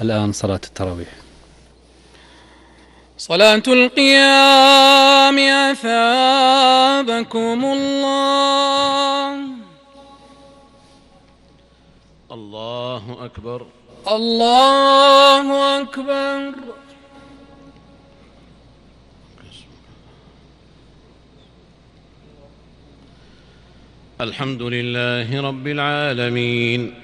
الآن صلاة التراويح. صلاة القيام أثابكم الله. الله أكبر. الله أكبر. الحمد لله رب العالمين.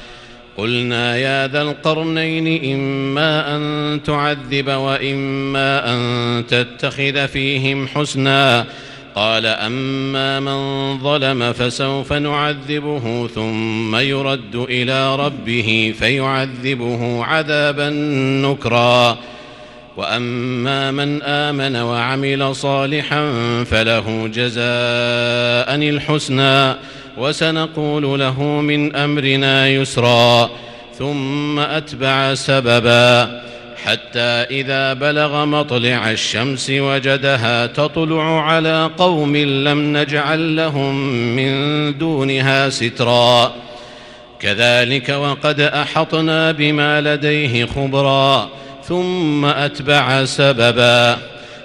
قلنا يا ذا القرنين إما أن تعذب وإما أن تتخذ فيهم حسنا. قال أما من ظلم فسوف نعذبه ثم يرد إلى ربه فيعذبه عذابا نكرا. وأما من آمن وعمل صالحا فله جزاء الحسنى. وسنقول له من أمرنا يسرا ثم أتبع سببا. حتى إذا بلغ مطلع الشمس وجدها تطلع على قوم لم نجعل لهم من دونها سترا. كذلك وقد أحطنا بما لديه خبرا ثم أتبع سببا.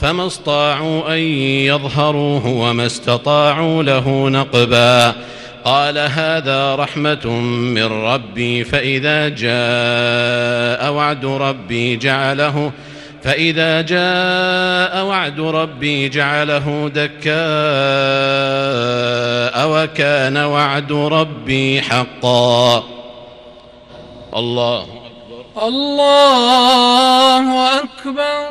فما استطاعوا أن يظهروه وما استطاعوا له نقبا. قال هذا رحمة من ربي فإذا جاء وعد ربي جعله فإذا جاء وعد ربي جعله دكاء وكان وعد ربي حقا. الله أكبر. الله أكبر.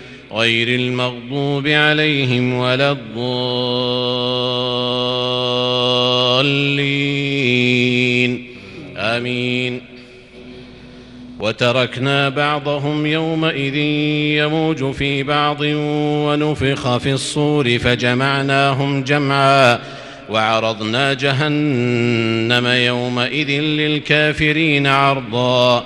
غير المغضوب عليهم ولا الضالين. آمين. وتركنا بعضهم يومئذ يموج في بعض ونفخ في الصور فجمعناهم جمعا وعرضنا جهنم يومئذ للكافرين عرضا.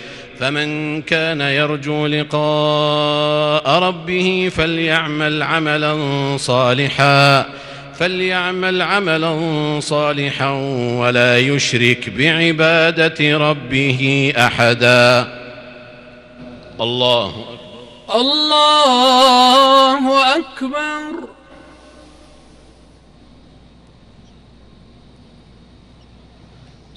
فمن كان يرجو لقاء ربه فليعمل عملا صالحا فليعمل عملا صالحا ولا يشرك بعبادة ربه أحدا. الله أكبر. الله أكبر.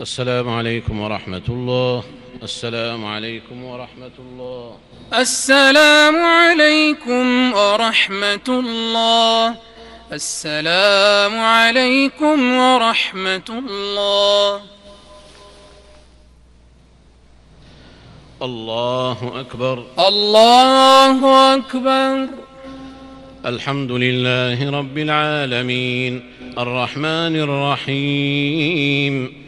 السلام عليكم ورحمة الله. السلام عليكم ورحمة الله. السلام عليكم ورحمة الله. السلام عليكم ورحمة الله. الله أكبر. الله أكبر. الحمد لله رب العالمين. الرحمن الرحيم.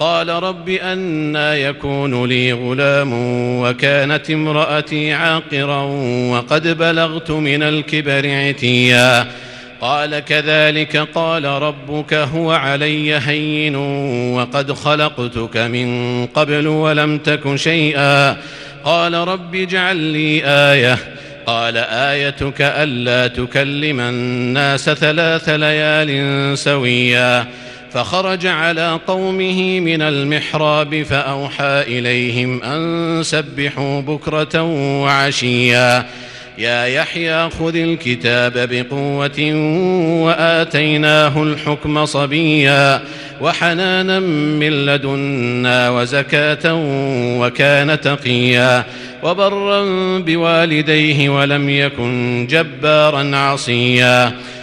قال رب أنا يكون لي غلام وكانت امرأتي عاقرا وقد بلغت من الكبر عتيا. قال كذلك قال ربك هو علي هين وقد خلقتك من قبل ولم تك شيئا. قال رب اجعل لي آية. قال آيتك ألا تكلم الناس ثلاث ليال سويا. فخرج على قومه من المحراب فأوحى إليهم أن سبحوا بكرة وعشيا. يا يحيى خذ الكتاب بقوة وآتيناه الحكم صبيا. وحنانا من لدنا وزكاة وكان تقيا. وبرا بوالديه ولم يكن جبارا عصيا.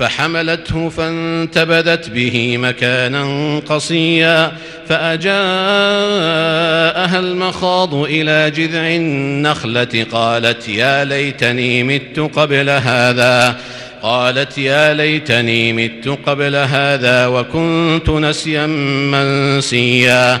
فحملته فانتبذت به مكانا قصيا فأجاءها المخاض إلى جذع النخلة قالت يا ليتني مت قبل هذا قالت يا ليتني مت قبل هذا وكنت نسيا منسيا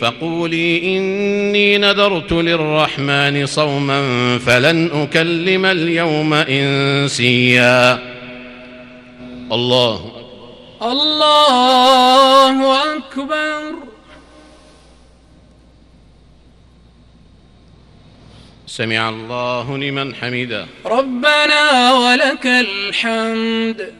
فقولي إني نذرت للرحمن صوما فلن أكلم اليوم إنسيا. الله الله أكبر. سمع الله لمن حمده. ربنا ولك الحمد.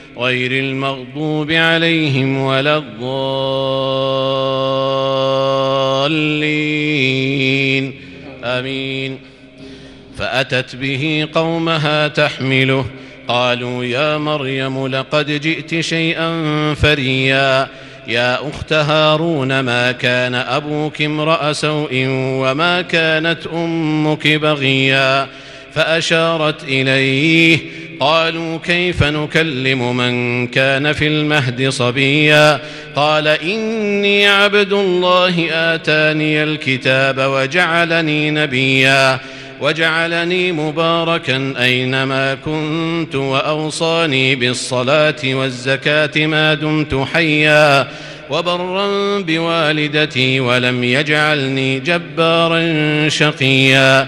غير المغضوب عليهم ولا الضالين. آمين. فأتت به قومها تحمله. قالوا يا مريم لقد جئت شيئا فريا. يا أخت هارون ما كان أبوك امرأ سوء وما كانت أمك بغيا؟ فأشارت إليه قالوا كيف نكلم من كان في المهد صبيا قال إني عبد الله آتاني الكتاب وجعلني نبيا وجعلني مباركا أينما كنت وأوصاني بالصلاة والزكاة ما دمت حيا وبرا بوالدتي ولم يجعلني جبارا شقيا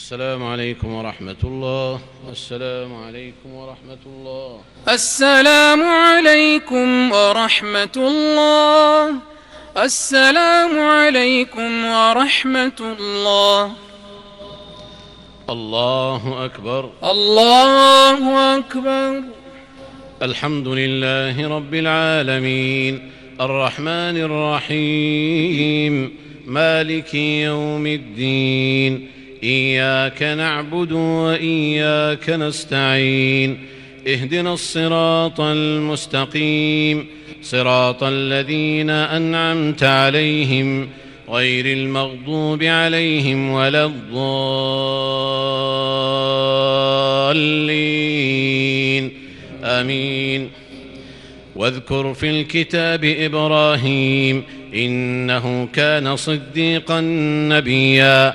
السلام عليكم ورحمة الله. السلام عليكم ورحمة الله. السلام عليكم ورحمة الله. السلام عليكم ورحمة الله. الله أكبر. الله أكبر. الحمد لله رب العالمين. الرحمن الرحيم. مالك يوم الدين. إياك نعبد وإياك نستعين. اهدنا الصراط المستقيم. صراط الذين أنعمت عليهم. غير المغضوب عليهم ولا الضالين. آمين. واذكر في الكتاب إبراهيم إنه كان صديقا نبيا.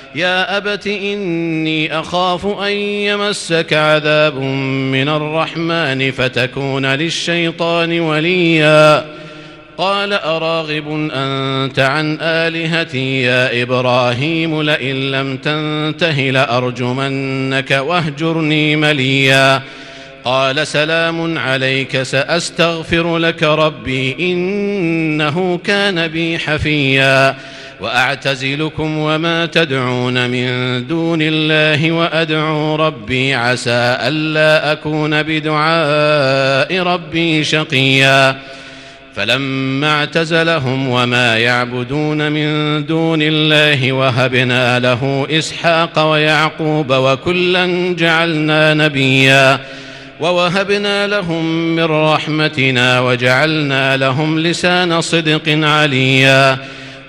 يا أبت إني أخاف أن يمسك عذاب من الرحمن فتكون للشيطان وليا. قال أراغب أنت عن آلهتي يا إبراهيم لئن لم تنته لأرجمنك واهجرني مليا. قال سلام عليك سأستغفر لك ربي إنه كان بي حفيا. وأعتزلكم وما تدعون من دون الله وأدعو ربي عسى ألا أكون بدعاء ربي شقيا. فلما اعتزلهم وما يعبدون من دون الله وهبنا له إسحاق ويعقوب وكلا جعلنا نبيا. ووهبنا لهم من رحمتنا وجعلنا لهم لسان صدق عليا.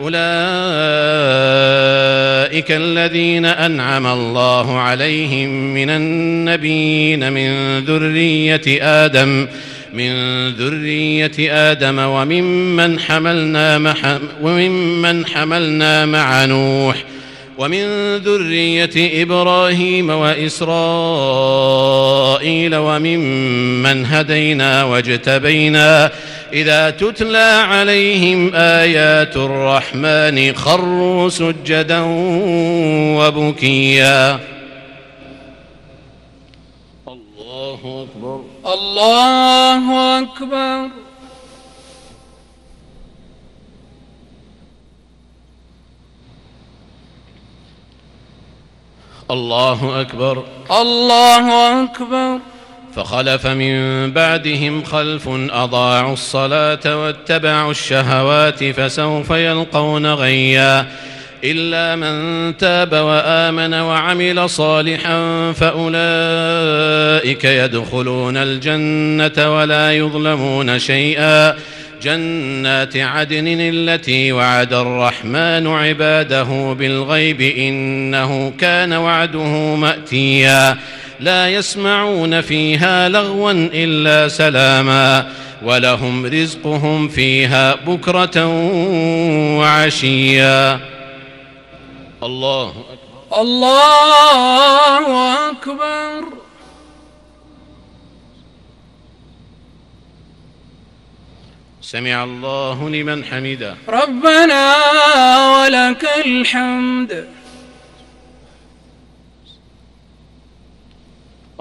أولئك الذين أنعم الله عليهم من النبيين من ذرية آدم من ذرية آدم وممن حملنا وممن حملنا مع نوح ومن ذرية إبراهيم وإسرائيل وممن هدينا واجتبينا إذا تتلى عليهم آيات الرحمن خروا سجدا وبكيا. الله أكبر. الله أكبر. الله أكبر. الله أكبر. فخلف من بعدهم خلف أضاعوا الصلاة واتبعوا الشهوات فسوف يلقون غيا. إلا من تاب وآمن وعمل صالحا فأولئك يدخلون الجنة ولا يظلمون شيئا. جنات عدن التي وعد الرحمن عباده بالغيب إنه كان وعده مأتيا. لا يسمعون فيها لغوا إلا سلاما ولهم رزقهم فيها بكرة وعشيا. الله أكبر. الله أكبر. سمع الله لمن حمده. ربنا ولك الحمد.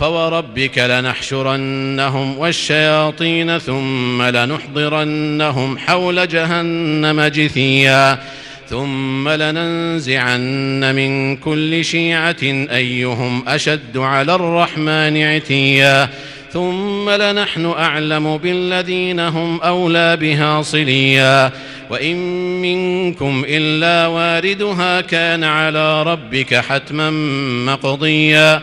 فوربك لنحشرنهم والشياطين ثم لنحضرنهم حول جهنم جثيا ثم لننزعن من كل شيعة أيهم أشد على الرحمن عتيا ثم لنحن أعلم بالذين هم أولى بها صليا وإن منكم إلا واردها كان على ربك حتما مقضيا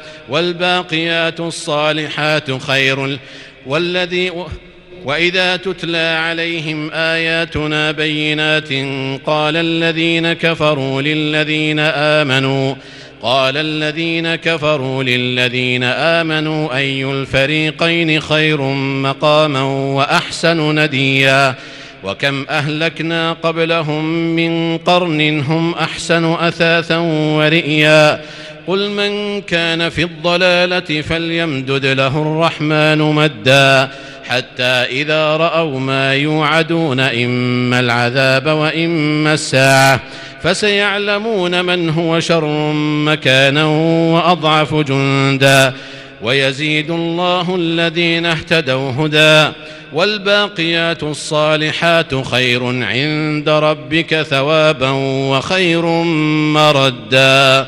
والباقيات الصالحات خير والذي وإذا تتلى عليهم آياتنا بينات قال الذين كفروا للذين امنوا قال الذين كفروا للذين آمنوا أي الفريقين خير مقاما وأحسن نديا؟ وكم أهلكنا قبلهم من قرن هم أحسن أثاثا ورئيا؟ قل من كان في الضلالة فليمدد له الرحمن مدا حتى إذا رأوا ما يوعدون إما العذاب وإما الساعة فسيعلمون من هو شر مكانا وأضعف جندا ويزيد الله الذين اهتدوا هدى والباقيات الصالحات خير عند ربك ثوابا وخير مردا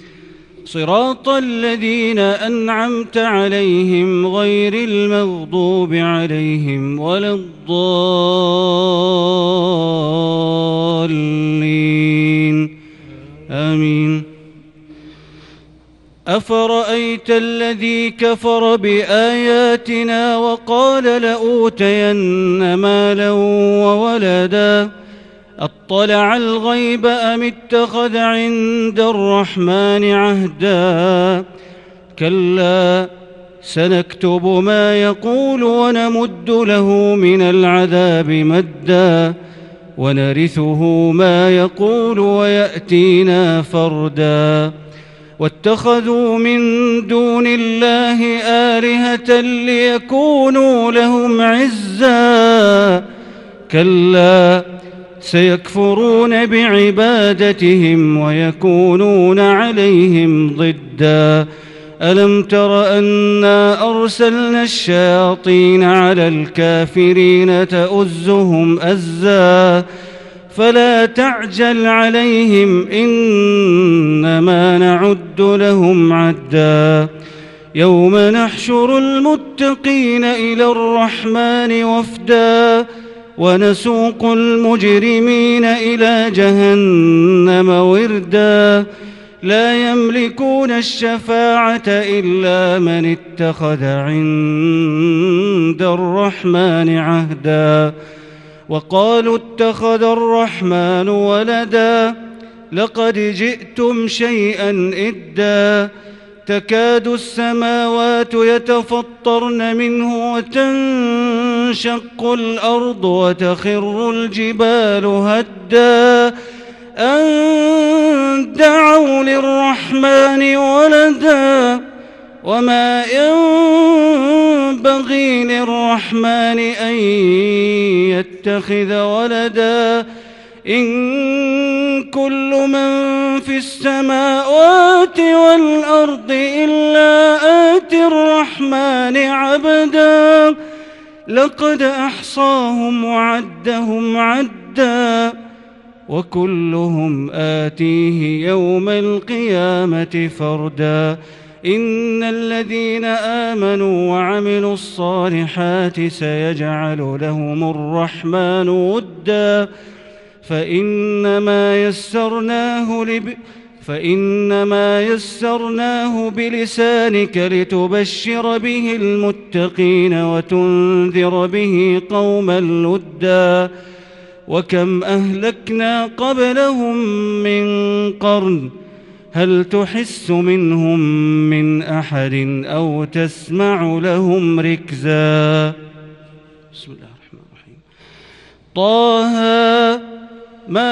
صراط الذين أنعمت عليهم غير المغضوب عليهم ولا الضالين. آمين. أفرأيت الذي كفر بآياتنا وقال لأوتين مالا وولدا أطلع الغيب أم اتخذ عند الرحمن عهدا؟ كلا سنكتب ما يقول ونمد له من العذاب مدا ونرثه ما يقول ويأتينا فردا. واتخذوا من دون الله آلهة ليكونوا لهم عزا. كلا سيكفرون بعبادتهم ويكونون عليهم ضدا. ألم تر انا أرسلنا الشياطين على الكافرين تؤزهم أزا؟ فلا تعجل عليهم إنما نعد لهم عدا. يوم نحشر المتقين إلى الرحمن وفدا. ونسوق المجرمين إلى جهنم وردا. لا يملكون الشفاعة إلا من اتخذ عند الرحمن عهدا. وقالوا اتخذ الرحمن ولدا. لقد جئتم شيئا إدا. تكاد السماوات يتفطرن منه وتنشق الأرض وتخر الجبال هدا أن دعوا للرحمن ولدا وما ينبغي للرحمن أن يتخذ ولدا إن كل من في السماوات والأرض إلا آتي الرحمن عبدا لقد أحصاهم وعدهم عدا وكلهم آتيه يوم القيامة فردا إن الذين آمنوا وعملوا الصالحات سيجعل لهم الرحمن وداً فإنما يسرناه لب فإنما يسرناه بلسانك لتبشر به المتقين وتنذر به قوما لدا وكم أهلكنا قبلهم من قرن هل تحس منهم من أحد أو تسمع لهم ركزا بسم الله الرحمن الرحيم. طه ما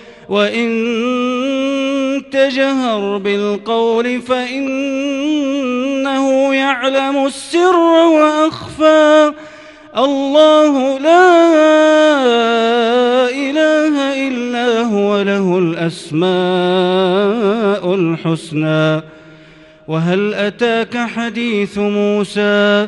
وإن تجهر بالقول فإنه يعلم السر وأخفى. الله لا إله إلا هو له الأسماء الحسنى. وهل أتاك حديث موسى؟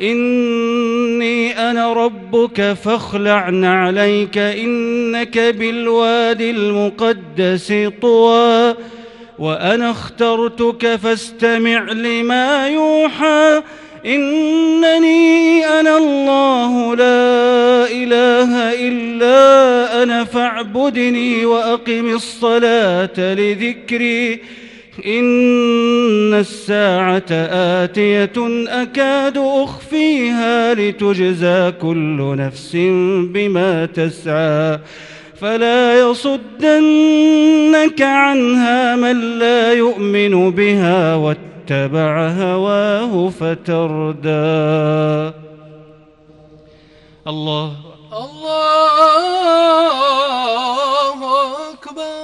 إني أنا ربك فاخلع عليك إنك بالواد المقدس طوى وأنا اخترتك فاستمع لما يوحى إنني أنا الله لا إله إلا أنا فاعبدني وأقم الصلاة لذكري. إن الساعة آتية أكاد أخفيها لتجزى كل نفس بما تسعى. فلا يصدنك عنها من لا يؤمن بها واتبع هواه فتردى. الله الله أكبر.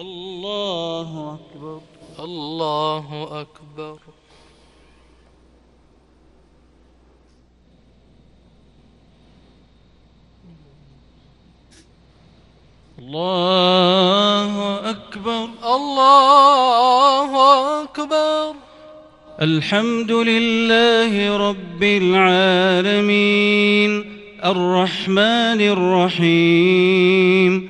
الله أكبر. الله أكبر. الله أكبر. الحمد لله رب العالمين. الرحمن الرحيم.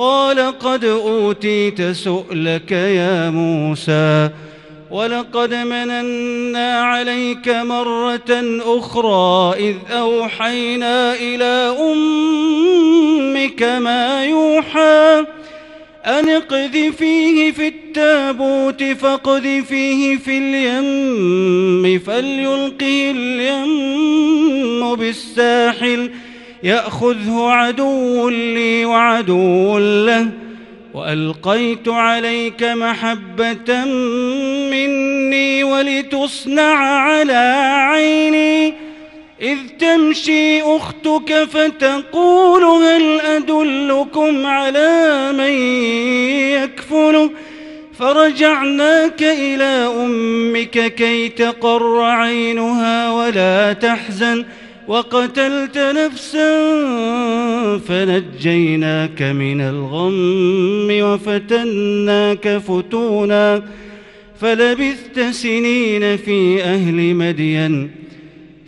قال قد أوتيت سؤلك يا موسى ولقد مننا عليك مرة أخرى إذ أوحينا إلى أمك ما يوحى أن اقذفيه في التابوت فاقذفيه في اليم فليلقه اليم بالساحل يأخذه عدو لي وعدو له وألقيت عليك محبة مني ولتصنع على عيني إذ تمشي أختك فتقول هل أدلكم على من يكفله فرجعناك إلى أمك كي تقر عينها ولا تحزن وقتلت نفسا فنجيناك من الغم وفتناك فتونا فلبثت سنين في أهل مدين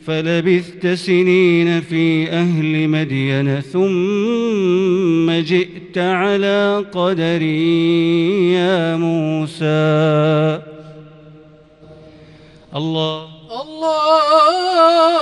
فلبثت سنين في أهل مدين ثم جئت على قدري يا موسى. الله. الله.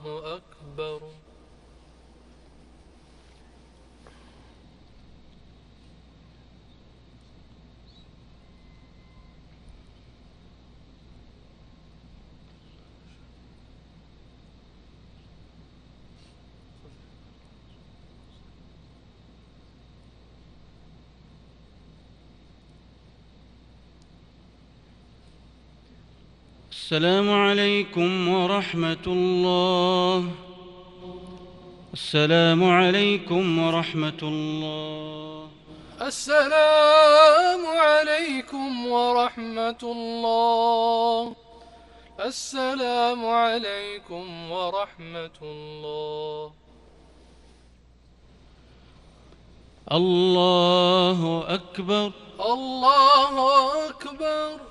السلام عليكم ورحمة الله. السلام عليكم ورحمة الله. السلام عليكم ورحمة الله. السلام عليكم ورحمة الله. الله أكبر. الله أكبر.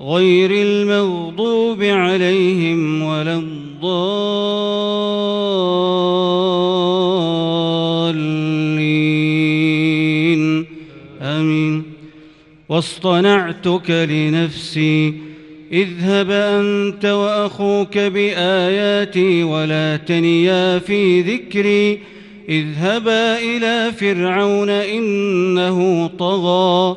غير المغضوب عليهم ولا الضالين. آمين. واصطنعتك لنفسي اذهب أنت وأخوك بآياتي ولا تنيا في ذكري. اذهبا إلى فرعون إنه طغى.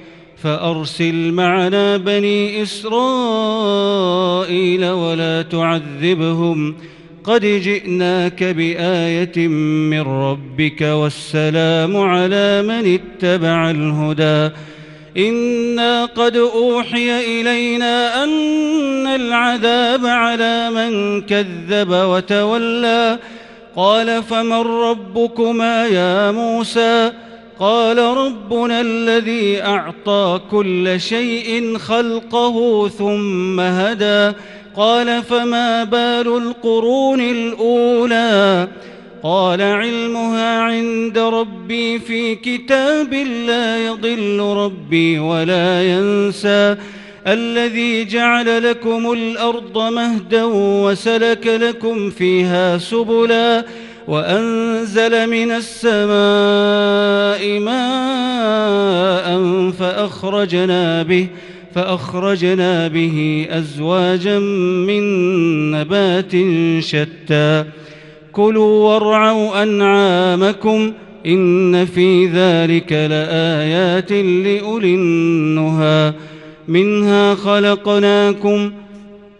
فأرسل معنا بني إسرائيل ولا تعذبهم. قد جئناك بآية من ربك والسلام على من اتبع الهدى. إنا قد أوحي إلينا أن العذاب على من كذب وتولى. قال فمن ربكما يا موسى؟ قال ربنا الذي أعطى كل شيء خلقه ثم هدى. قال فما بال القرون الأولى؟ قال علمها عند ربي في كتاب لا يضل ربي ولا ينسى. الذي جعل لكم الأرض مهدا وسلك لكم فيها سبلا. وأنزل من السماء ماء فأخرجنا به فأخرجنا به أزواجا من نبات شتى. كلوا وارعوا أنعامكم إن في ذلك لآيات لأولي النهى. منها خلقناكم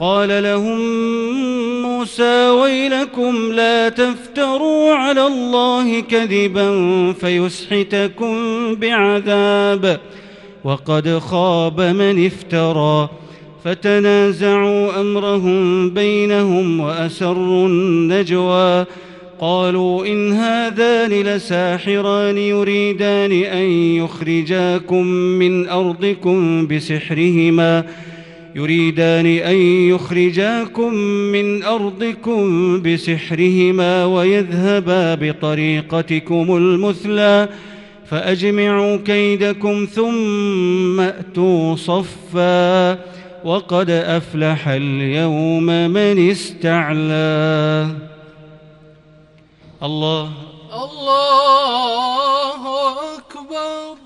قال لهم موسى ويلكم لا تفتروا على الله كذبا فيسحتكم بعذاب وقد خاب من افترى فتنازعوا أمرهم بينهم وأسروا النجوى قالوا إن هذان لساحران يريدان أن يخرجاكم من أرضكم بسحرهما يريدان أن يخرجاكم من أرضكم بسحرهما ويذهبا بطريقتكم المثلى فأجمعوا كيدكم ثم أتوا صفا. وقد أفلح اليوم من استعلى. الله. الله أكبر.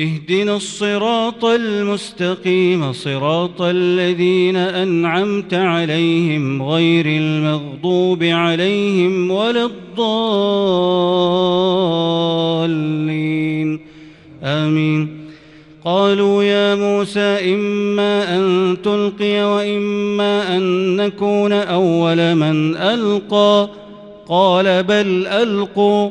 اهدنا الصراط المستقيم صراط الذين أنعمت عليهم غير المغضوب عليهم ولا الضالين. آمين. قالوا يا موسى إما أن تلقي وإما أن نكون أول من ألقى. قال بل ألقوا.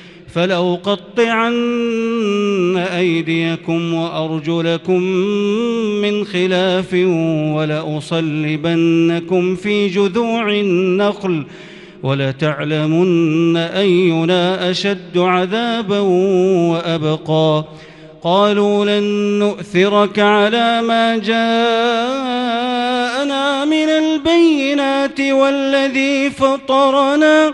فلأقطعن أيديكم وأرجلكم من خلاف ولأصلبنكم في جذوع النخل ولتعلمن أينا أشد عذابا وأبقى. قالوا لن نؤثرك على ما جاءنا من البينات والذي فطرنا.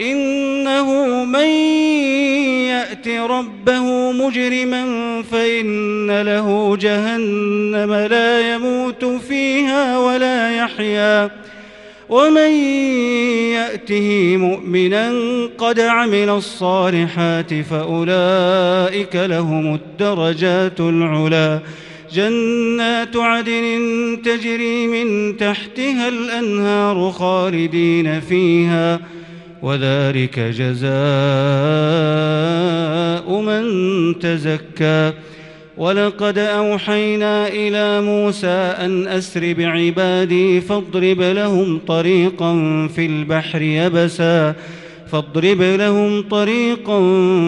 إنه من يأت ربه مجرما فإن له جهنم لا يموت فيها ولا يحيا. ومن يأته مؤمنا قد عمل الصالحات فأولئك لهم الدرجات العلى جنات عدن تجري من تحتها الأنهار خالدين فيها. وذلك جزاء من تزكى. ولقد أوحينا إلى موسى أن أسر بعبادي فاضرب لهم طريقا في البحر يبسا. فاضرب لهم طريقا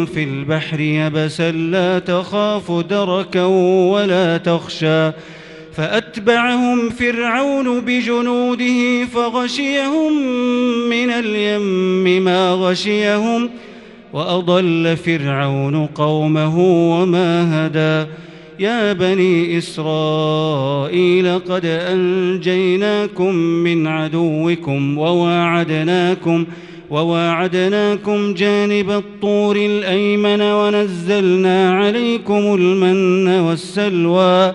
في البحر يبسا. لا تخاف دركا ولا تخشى. فأتبعهم فرعون بجنوده فغشيهم من اليم ما غشيهم وأضل فرعون قومه وما هدى. يا بني إسرائيل قد أنجيناكم من عدوكم وواعدناكم وواعدناكم جانب الطور الأيمن ونزلنا عليكم المن والسلوى